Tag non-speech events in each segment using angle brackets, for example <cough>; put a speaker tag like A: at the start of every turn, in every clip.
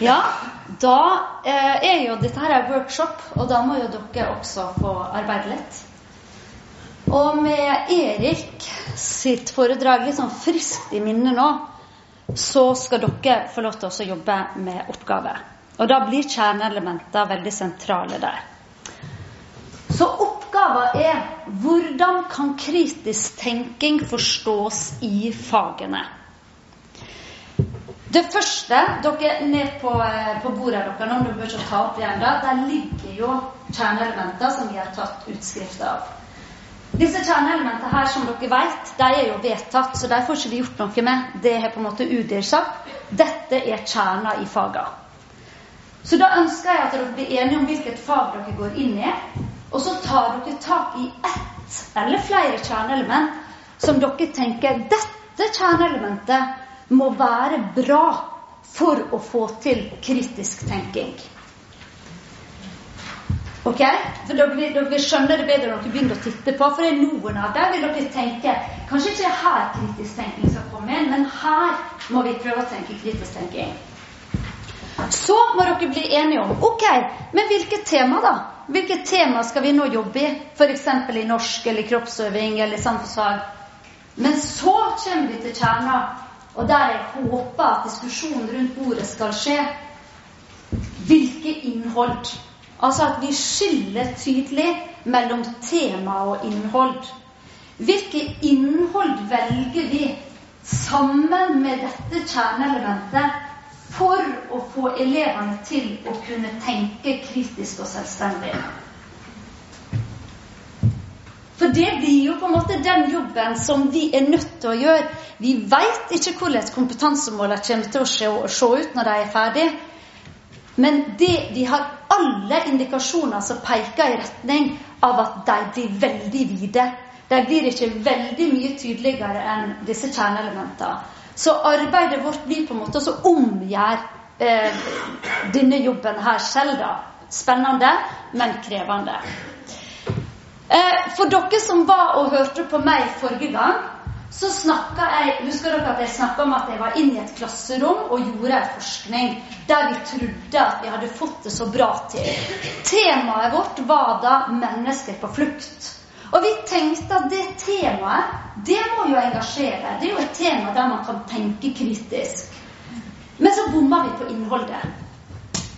A: Ja, da eh, er jo dette her er workshop, og da må jo dere også få arbeide litt. Og med Erik sitt foredrag litt sånn friskt i minne nå, så skal dere få lov til å jobbe med oppgaver. Og da blir kjerneelementer veldig sentrale der. Så oppgaven er hvordan kan kritisk tenking forstås i fagene? Det første dere ned på, eh, på bordet dere, om dere ikke ta opp igjen da, der ligger jo kjerneelementer som vi har tatt utskrift av. Disse kjerneelementene her, som dere vet, de er jo vedtatt, så de får ikke vi gjort noe med. Det har på en måte UDIR sagt. Dette er kjerna i fagene. Så da ønsker jeg at dere blir enige om hvilket fag dere går inn i. Og så tar dere tak i ett eller flere kjerneelement som dere tenker dette kjerneelementet må være bra for å få til kritisk tenking. Ok? For dere dere vil skjønne det bedre når dere begynner å titte på. For det er noen av dem vil dere tenke Kanskje ikke her kritisk tenking skal komme inn, men her må vi prøve å tenke kritisk tenking. Så må dere bli enige om ok, men hvilket tema, da? Hvilket tema skal vi nå jobbe i? F.eks. i norsk eller kroppsøving eller samfunnsfag. Men så kommer vi til kjerna, og der jeg håper at diskusjonen rundt bordet skal skje. Hvilke innhold? Altså at vi skiller tydelig mellom tema og innhold. Hvilke innhold velger vi sammen med dette kjerneelementet for å få elevene til å kunne tenke kritisk og selvstendig. For det blir jo på en måte den jobben som vi er nødt til å gjøre. Vi veit ikke hvordan kompetansemålene kommer til å se ut når de er ferdige. Men det, vi har alle indikasjoner som peker i retning av at de blir veldig vide. De blir ikke veldig mye tydeligere enn disse kjerneelementene. Så arbeidet vårt blir på en måte å omgjøre eh, denne jobben her selv, da. Spennende, men krevende. Eh, for dere som var og hørte på meg forrige gang, så snakka jeg Husker dere at jeg snakka om at jeg var inne i et klasserom og gjorde en forskning der vi trodde at vi hadde fått det så bra til. Temaet vårt var da 'mennesker på flukt'. Og vi tenkte at det temaet, det må jo engasjere. Det er jo et tema der man kan tenke kritisk. Men så bomma vi på innholdet.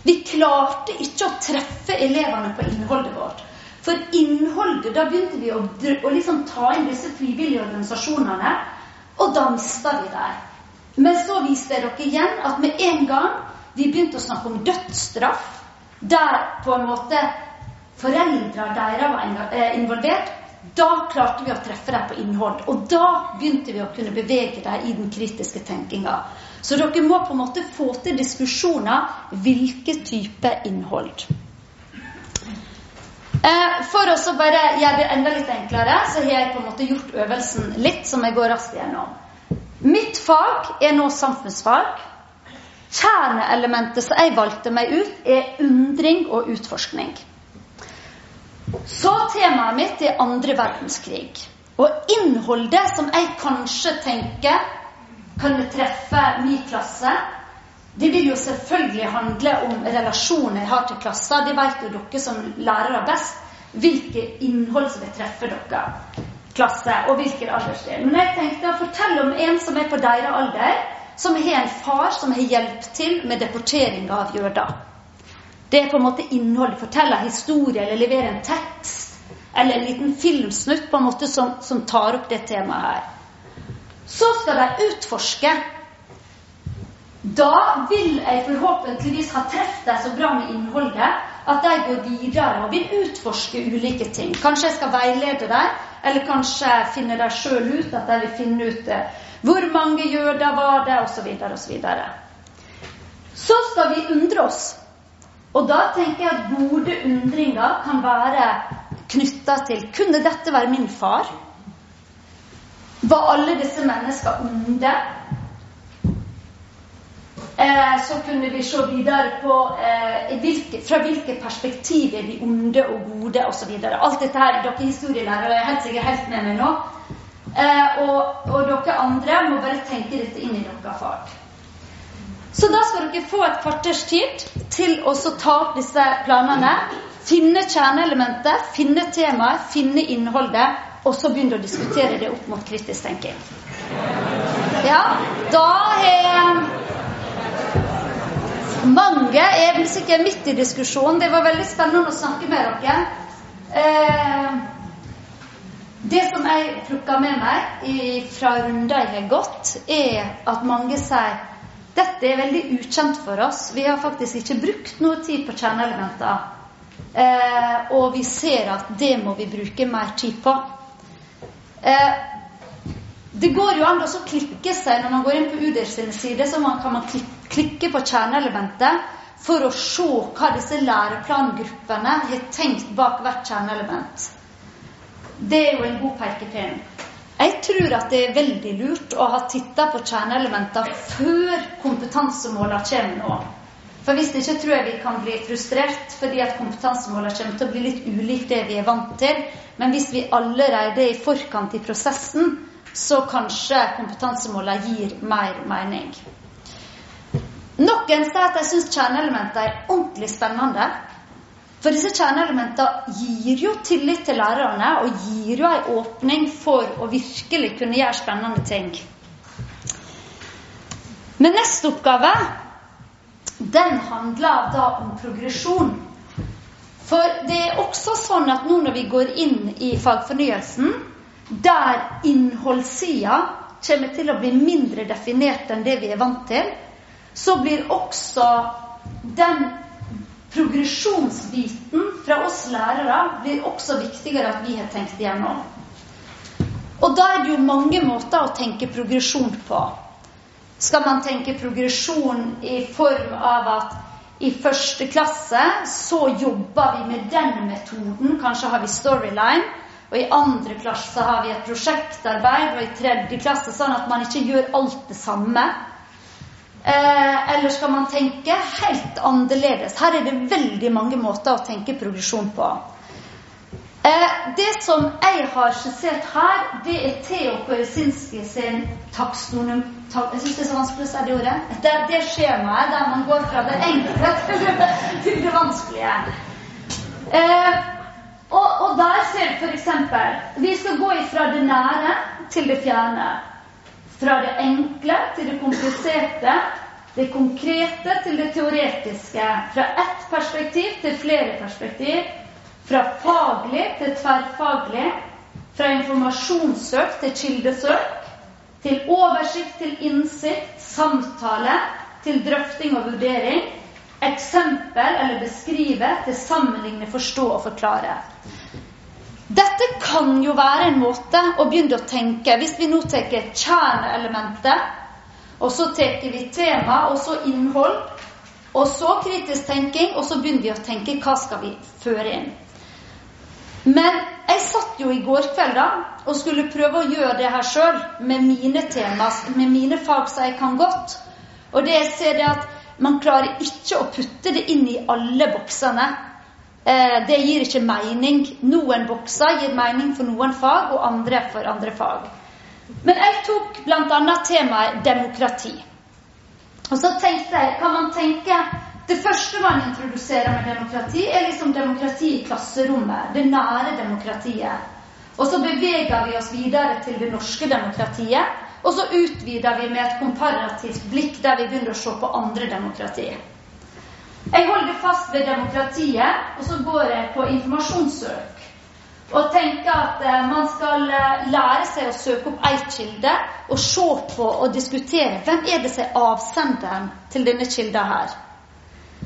A: Vi klarte ikke å treffe elevene på innholdet vårt. For innholdet, da begynte vi å, å liksom ta inn disse frivillige organisasjonene, og da mista vi der. Men så viste jeg dere igjen at med en gang vi begynte å snakke om dødsstraff, der på en måte foreldra deres var eh, involvert, da klarte vi å treffe dem på innhold. Og da begynte vi å kunne bevege dem i den kritiske tenkinga. Så dere må på en måte få til diskusjoner hvilke type innhold. Eh, for å bare gjøre det enda litt enklere, så har jeg på en måte gjort øvelsen litt, som jeg går raskt gjennom. Mitt fag er nå samfunnsfag. Kjerneelementet som jeg valgte meg ut, er undring og utforskning. Så temaet mitt er andre verdenskrig. Og innholdet som jeg kanskje tenker kunne treffe min klasse, det vil jo selvfølgelig handle om relasjoner jeg har til klasser. Det vet jo dere som lærere best. Hvilke innhold som vil treffe dere klasse, og hvilken aldersdel. Men jeg tenkte å fortelle om en som er på deres alder, som har en far som har hjulpet til med deporteringa av jøder. Det er på en måte innholdet. Fortelle historie eller levere en tekst. Eller en liten filmsnutt på en måte som, som tar opp det temaet her. Så skal de utforske. Da vil jeg forhåpentligvis ha truffet dem så bra med innholdet at de går videre og vil utforske ulike ting. Kanskje jeg skal veilede dem, eller kanskje finne dem sjøl ut, at de vil finne ut eh, hvor mange jøder var det, osv. osv. Så, så skal vi undre oss og da tenker jeg at gode undringer kan være knytta til Kunne dette være min far? Var alle disse mennesker onde? Eh, så kunne vi se videre på eh, hvilke, fra hvilke perspektiv er de onde og gode osv. Alt dette her, Dere historielærere er helt sikkert helt med meg nå. Eh, og, og, dere andre må bare tenke dette inn i deres fag. Så da skal dere få et kvarters tid til å ta opp disse planene. Finne kjerneelementet, finne temaet, finne innholdet, og så begynne å diskutere det opp mot kritisk tenking. Ja, da har mange er sikkert midt i diskusjonen. Det var veldig spennende å snakke med dere. Eh, det som jeg plukka med meg fra runder jeg har gått, er at mange sier dette er veldig ukjent for oss. Vi har faktisk ikke brukt noe tid på kjerneelementer. Eh, og vi ser at det må vi bruke mer tid på. Eh, det går jo an å klikke seg når man går inn på UDIR sider, så man kan man klikke på kjerneelementet for å se hva disse læreplangruppene har tenkt bak hvert kjerneelement. Det er jo en god pekepinn. Jeg tror at det er veldig lurt å ha titta på kjerneelementer før kompetansemålene kommer nå. For hvis ikke tror jeg vi kan bli frustrert fordi at kompetansemålene kommer til å bli litt ulikt det vi er vant til. Men hvis vi allerede er i forkant i prosessen, så kanskje kompetansemålene gir mer mening. Noen sier at de syns kjerneelementene er ordentlig spennende. For disse kjerneelementene gir jo tillit til lærerne, og gir jo en åpning for å virkelig kunne gjøre spennende ting. Men neste oppgave, den handler da om progresjon. For det er også sånn at nå når vi går inn i fagfornyelsen, der innholdssida kommer til å bli mindre definert enn det vi er vant til, så blir også den progresjonsbiten fra oss lærere blir også viktigere at vi har tenkt igjennom. Og da er det jo mange måter å tenke progresjon på. Skal man tenke progresjon i form av at i første klasse så jobber vi med den metoden, kanskje har vi storyline. Og i andre klasse har vi et prosjektarbeid, og i tredje klasse sånn at man ikke gjør alt det samme. Eh, eller skal man tenke helt annerledes? Her er det veldig mange måter å tenke progresjon på. Eh, det som jeg har skissert her, det er Theo Korsinski sin takstonym... Tak, jeg syns det er så vanskelig å si det ordet. Det, det skjemaet der man går fra det enkle <laughs> til det vanskelige. Eh, og, og, der ser vi f.eks. Vi skal gå ifra det nære til det fjerne. Fra det enkle til det kompliserte, det konkrete til det teoretiske. Fra ett perspektiv til flere perspektiv. Fra faglig til tverrfaglig. Fra informasjonssøk til kildesøk. Til oversikt til innsikt, samtale, til drøfting og vurdering. Eksempel eller beskrive til sammenligne, forstå og forklare. Dette kan jo være en måte å begynne å tenke Hvis vi nå tar kjerneelementet, og så tar vi tema, og så innhold, og så kritisk tenking, og så begynner vi å tenke hva skal vi føre inn. Men jeg satt jo i går kveld da, og skulle prøve å gjøre det her sjøl med mine tema, med mine fag som jeg kan godt. Og det jeg ser, er at man klarer ikke å putte det inn i alle boksene. Eh, det gir ikke mening. Noen bokser gir mening for noen fag, og andre for andre fag. Men jeg tok bl.a. temaet demokrati. Og så tenkte jeg, kan man tenke Det første man introduserer med demokrati, er liksom demokrati i klasserommet. Det nære demokratiet. Og så beveger vi oss videre til det norske demokratiet. Og så utvider vi med et komparativt blikk der vi begynner å se på andre demokratier. Jeg holder fast ved demokratiet, og så går jeg på informasjonssøk. Og tenker at eh, man skal eh, lære seg å søke opp ei kilde og se på og diskutere hvem er det som er avsenderen til denne kilda her.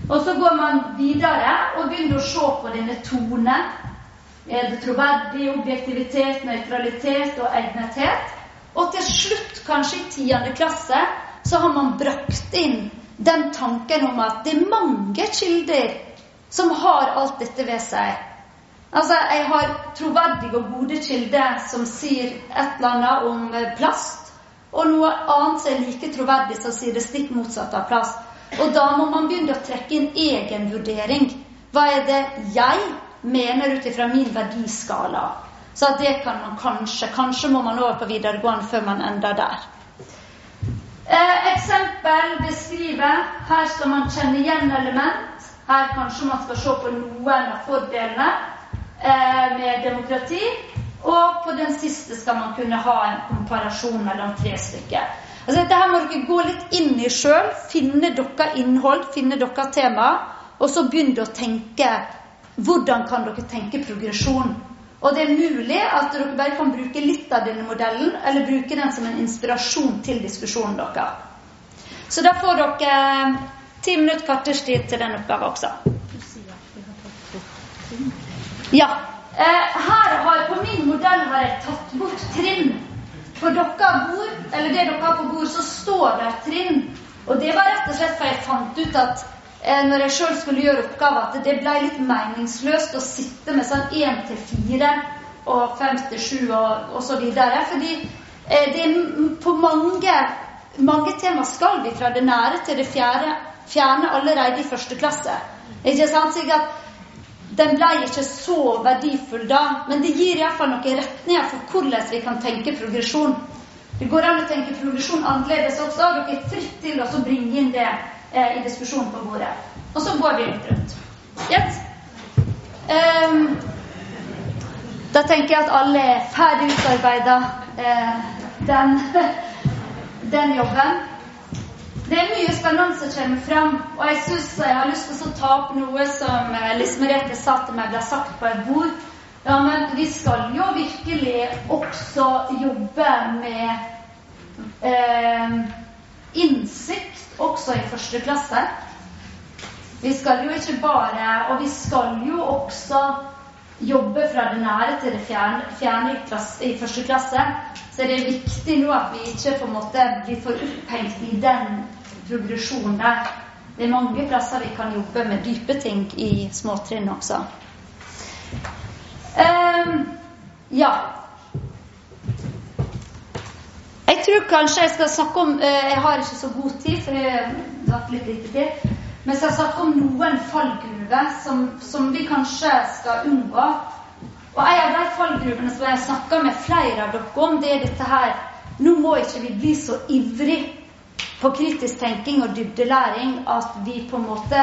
A: Og så går man videre og begynner å se på denne tone. Er det troverdig, objektivitet, nøytralitet og egnethet? Og til slutt, kanskje i tiende klasse, så har man brakt inn den tanken om at det er mange kilder som har alt dette ved seg. Altså, Jeg har troverdige og gode kilder som sier et eller annet om eh, plast, og noe annet som er like troverdig som sier det stikk motsatte av plast. Og da må man begynne å trekke inn egen vurdering. Hva er det jeg mener ut ifra min verdiskala? Så det kan man kanskje Kanskje må man over på videregående før man ender der. Eh, eksempel beskrive skriver her skal man kjenne igjen element. Her kanskje man skal se på noen av fordelene eh, med demokrati. Og på den siste skal man kunne ha en komparasjon mellom tre stykker. Altså Dette her må dere gå litt inn i sjøl. Finne dere innhold, finne dere tema. Og så begynne å tenke hvordan kan dere tenke progresjon. Og det er mulig at dere bare kan bruke litt av denne modellen, eller bruke den som en inspirasjon til diskusjonen deres. Så da får dere eh, ti minutter kvarters tid til den oppgaven også. Ja. Eh, her har, På min modell har jeg tatt bort trinn. På deres bord, eller det dere har på bord, så står det trinn. Og det var rett og slett for jeg fant ut at Eh, når jeg sjøl skulle gjøre oppgaver, at det ble litt meningsløst å sitte med sånn én til fire og fem til sju og videre. Fordi eh, det er på mange, mange tema skal vi fra det nære til det fjerde, fjerne allerede i første klasse. Ikke sant? Så den ble ikke så verdifull da, men det gir iallfall noen retninger for hvordan vi kan tenke progresjon. Det går an å tenke progresjon annerledes også. og Dere er fritt til å bringe inn det eh, i diskusjonen på bordet. Og så går vi litt rundt. Yes? Um, da tenker jeg at alle er ferdig utarbeida eh, den, <laughs> den, jobben. Det er mye spennende som kommer fram, og jeg syns jeg har lyst til å ta opp noe som eh, Lise Merete sa til meg ble sagt på et bord. Ja, men vi skal jo virkelig også jobbe med eh, innsikt også i første klasse. Vi skal jo ikke bare Og vi skal jo også jobbe fra det nære til det fjerne, fjerne i, første klasse. Så er det viktig nå at vi ikke på en måte blir for opphengt i den progresjonen der. Det er mange plasser vi kan jobbe med dype ting i småtrinn også. Um, ja. Jeg tror kanskje jeg skal snakke om uh, Jeg har ikke så god tid, for jeg har hatt litt lite tid. Men jeg skal snakke om noen fallgruver som, som, vi kanskje skal unngå. Og en av de fallgruvene som jeg har snakka med flere av dere om, det er dette her Nå må ikke vi bli så ivrig på kritisk tenking og dybdelæring at vi på en måte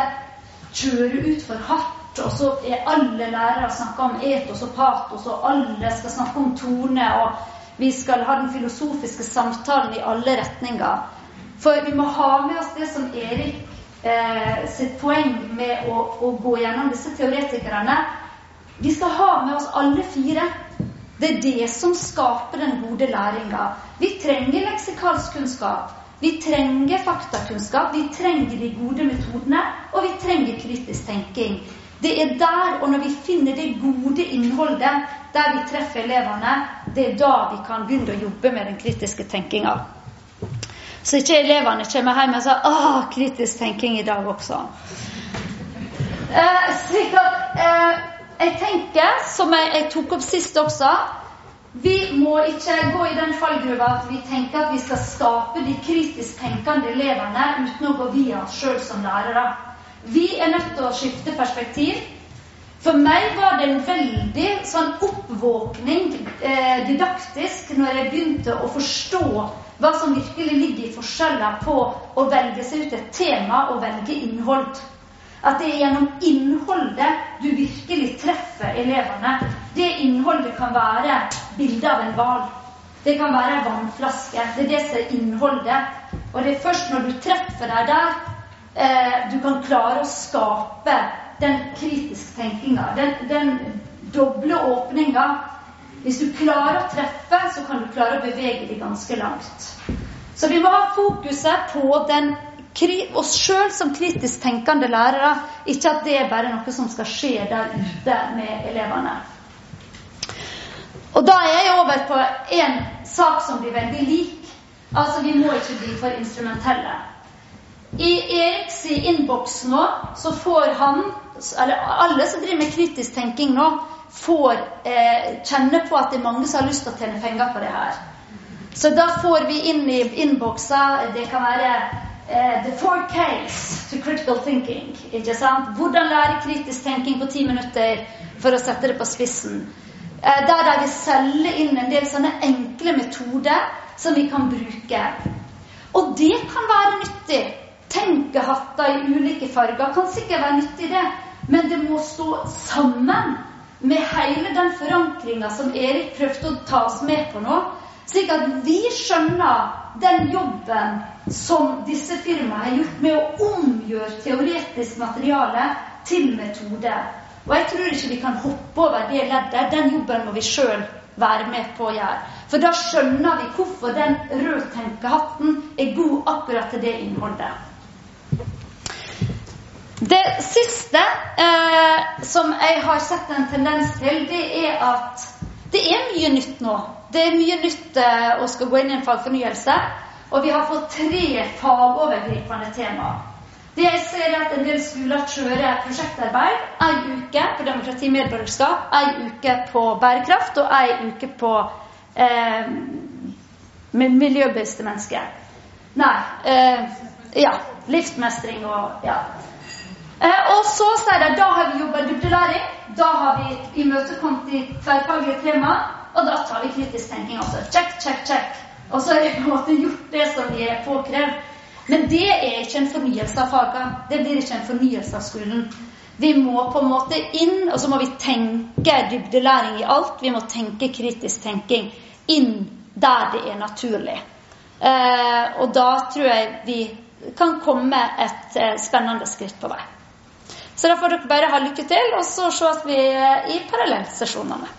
A: kjører ut for hardt. Og så er alle lærere snakka om etos og patos, og alle skal snakke om tone. og vi skal ha den filosofiske samtalen i alle retninger. For vi må ha med oss det som Erik eh, sitt poeng med å, å, gå gjennom disse teoretikerne. Vi skal ha med oss alle fire. Det er det som skaper den gode læringa. Vi trenger leksikalsk kunnskap. Vi trenger faktakunnskap, vi trenger de gode metodene, og vi trenger kritisk tenking. Det er der, og når vi finner det gode innholdet, der vi treffer elevene, det er da vi kan begynne å jobbe med den kritiske tenkinga. Så ikke elevene kommer hjem og sier 'Å, kritisk tenking i dag også'. Eh, slik at eh, jeg tenker, som jeg, jeg, tok opp sist også Vi må ikke gå i den fallgruva at vi tenker at vi skal skape de kritisk tenkende elevene uten å gå via oss sjøl som lærere. Vi er nødt til å skifte perspektiv. For meg var det en veldig sånn oppvåkning eh, didaktisk når jeg begynte å forstå hva som virkelig ligger i forskjeller på å velge seg ut et tema og velge innhold. At det er gjennom innholdet du virkelig treffer elevene. Det innholdet kan være bilde av en hval. Det kan være en vannflaske. Det er det som er innholdet. Og det er først når du treffer deg der, eh, du kan klare å skape den kritiske tenkinga, den, den doble åpninga. Hvis du klarer å treffe, så kan du klare å bevege deg ganske langt. Så vi må ha fokuset på den, oss sjøl som kritisk tenkende lærere. Ikke at det er bare noe som skal skje der ute med elevene. Og da er jeg over på en sak som blir veldig lik. Altså, vi må ikke bli for instrumentelle. I Eriks innboks nå så får han eller alle som driver med kritisk tenking nå, får eh, kjenne på at det er mange som har lyst til å tjene penger på det her. Så da får vi inn i innbokser Det kan være eh, The four case to critical thinking. ikke sant? Hvordan lære kritisk tenking på ti minutter, for å sette det på spissen. Eh, der de vil selge inn en del sånne enkle metoder som vi kan bruke. Og det kan være nyttig Tenkehatter i ulike farger kan sikkert være nyttig, det. Men det må stå sammen med hele den forankringa som Erik prøvde å ta oss med på nå. Slik at vi skjønner den jobben som disse firmaene har gjort med å omgjøre teoretisk materiale til metode. Og jeg tror ikke vi kan hoppe over det leddet. Den jobben må vi sjøl være med på å gjøre. For da skjønner vi hvorfor den rødtenkehatten er god akkurat til det innholdet. Det siste eh, som jeg har sett en tendens til, det er at det er mye nytt nå. Det er mye nytt eh, å skal gå inn i en fagfornyelse. Og vi har fått tre fagovergripende tema. Det jeg ser er at En del skoler kjører prosjektarbeid ei uke på demokrati og medborgerskap, ei uke på bærekraft og ei uke på eh, miljøbevisste mennesker. Nei eh, ja, livsmestring og ja. Eh, og så sier de da har vi jobba dybdelæring. Da har vi imøtekommet de tverrfaglige temaene. Og da tar vi kritisk tenking også. Check, check, check. Og så har vi på en måte gjort det som vi er påkrevd. Men det er ikke en fornyelse av fagene. Det blir ikke en fornyelse av skolen. Vi må på en måte inn, og så må vi tenke dybdelæring i alt. Vi må tenke kritisk tenking inn der det er naturlig. Eh, og da tror jeg vi kan komme et eh, spennende skritt på vei. Så da får dere bare ha lykke til, og så ses vi i parallellsesjonene.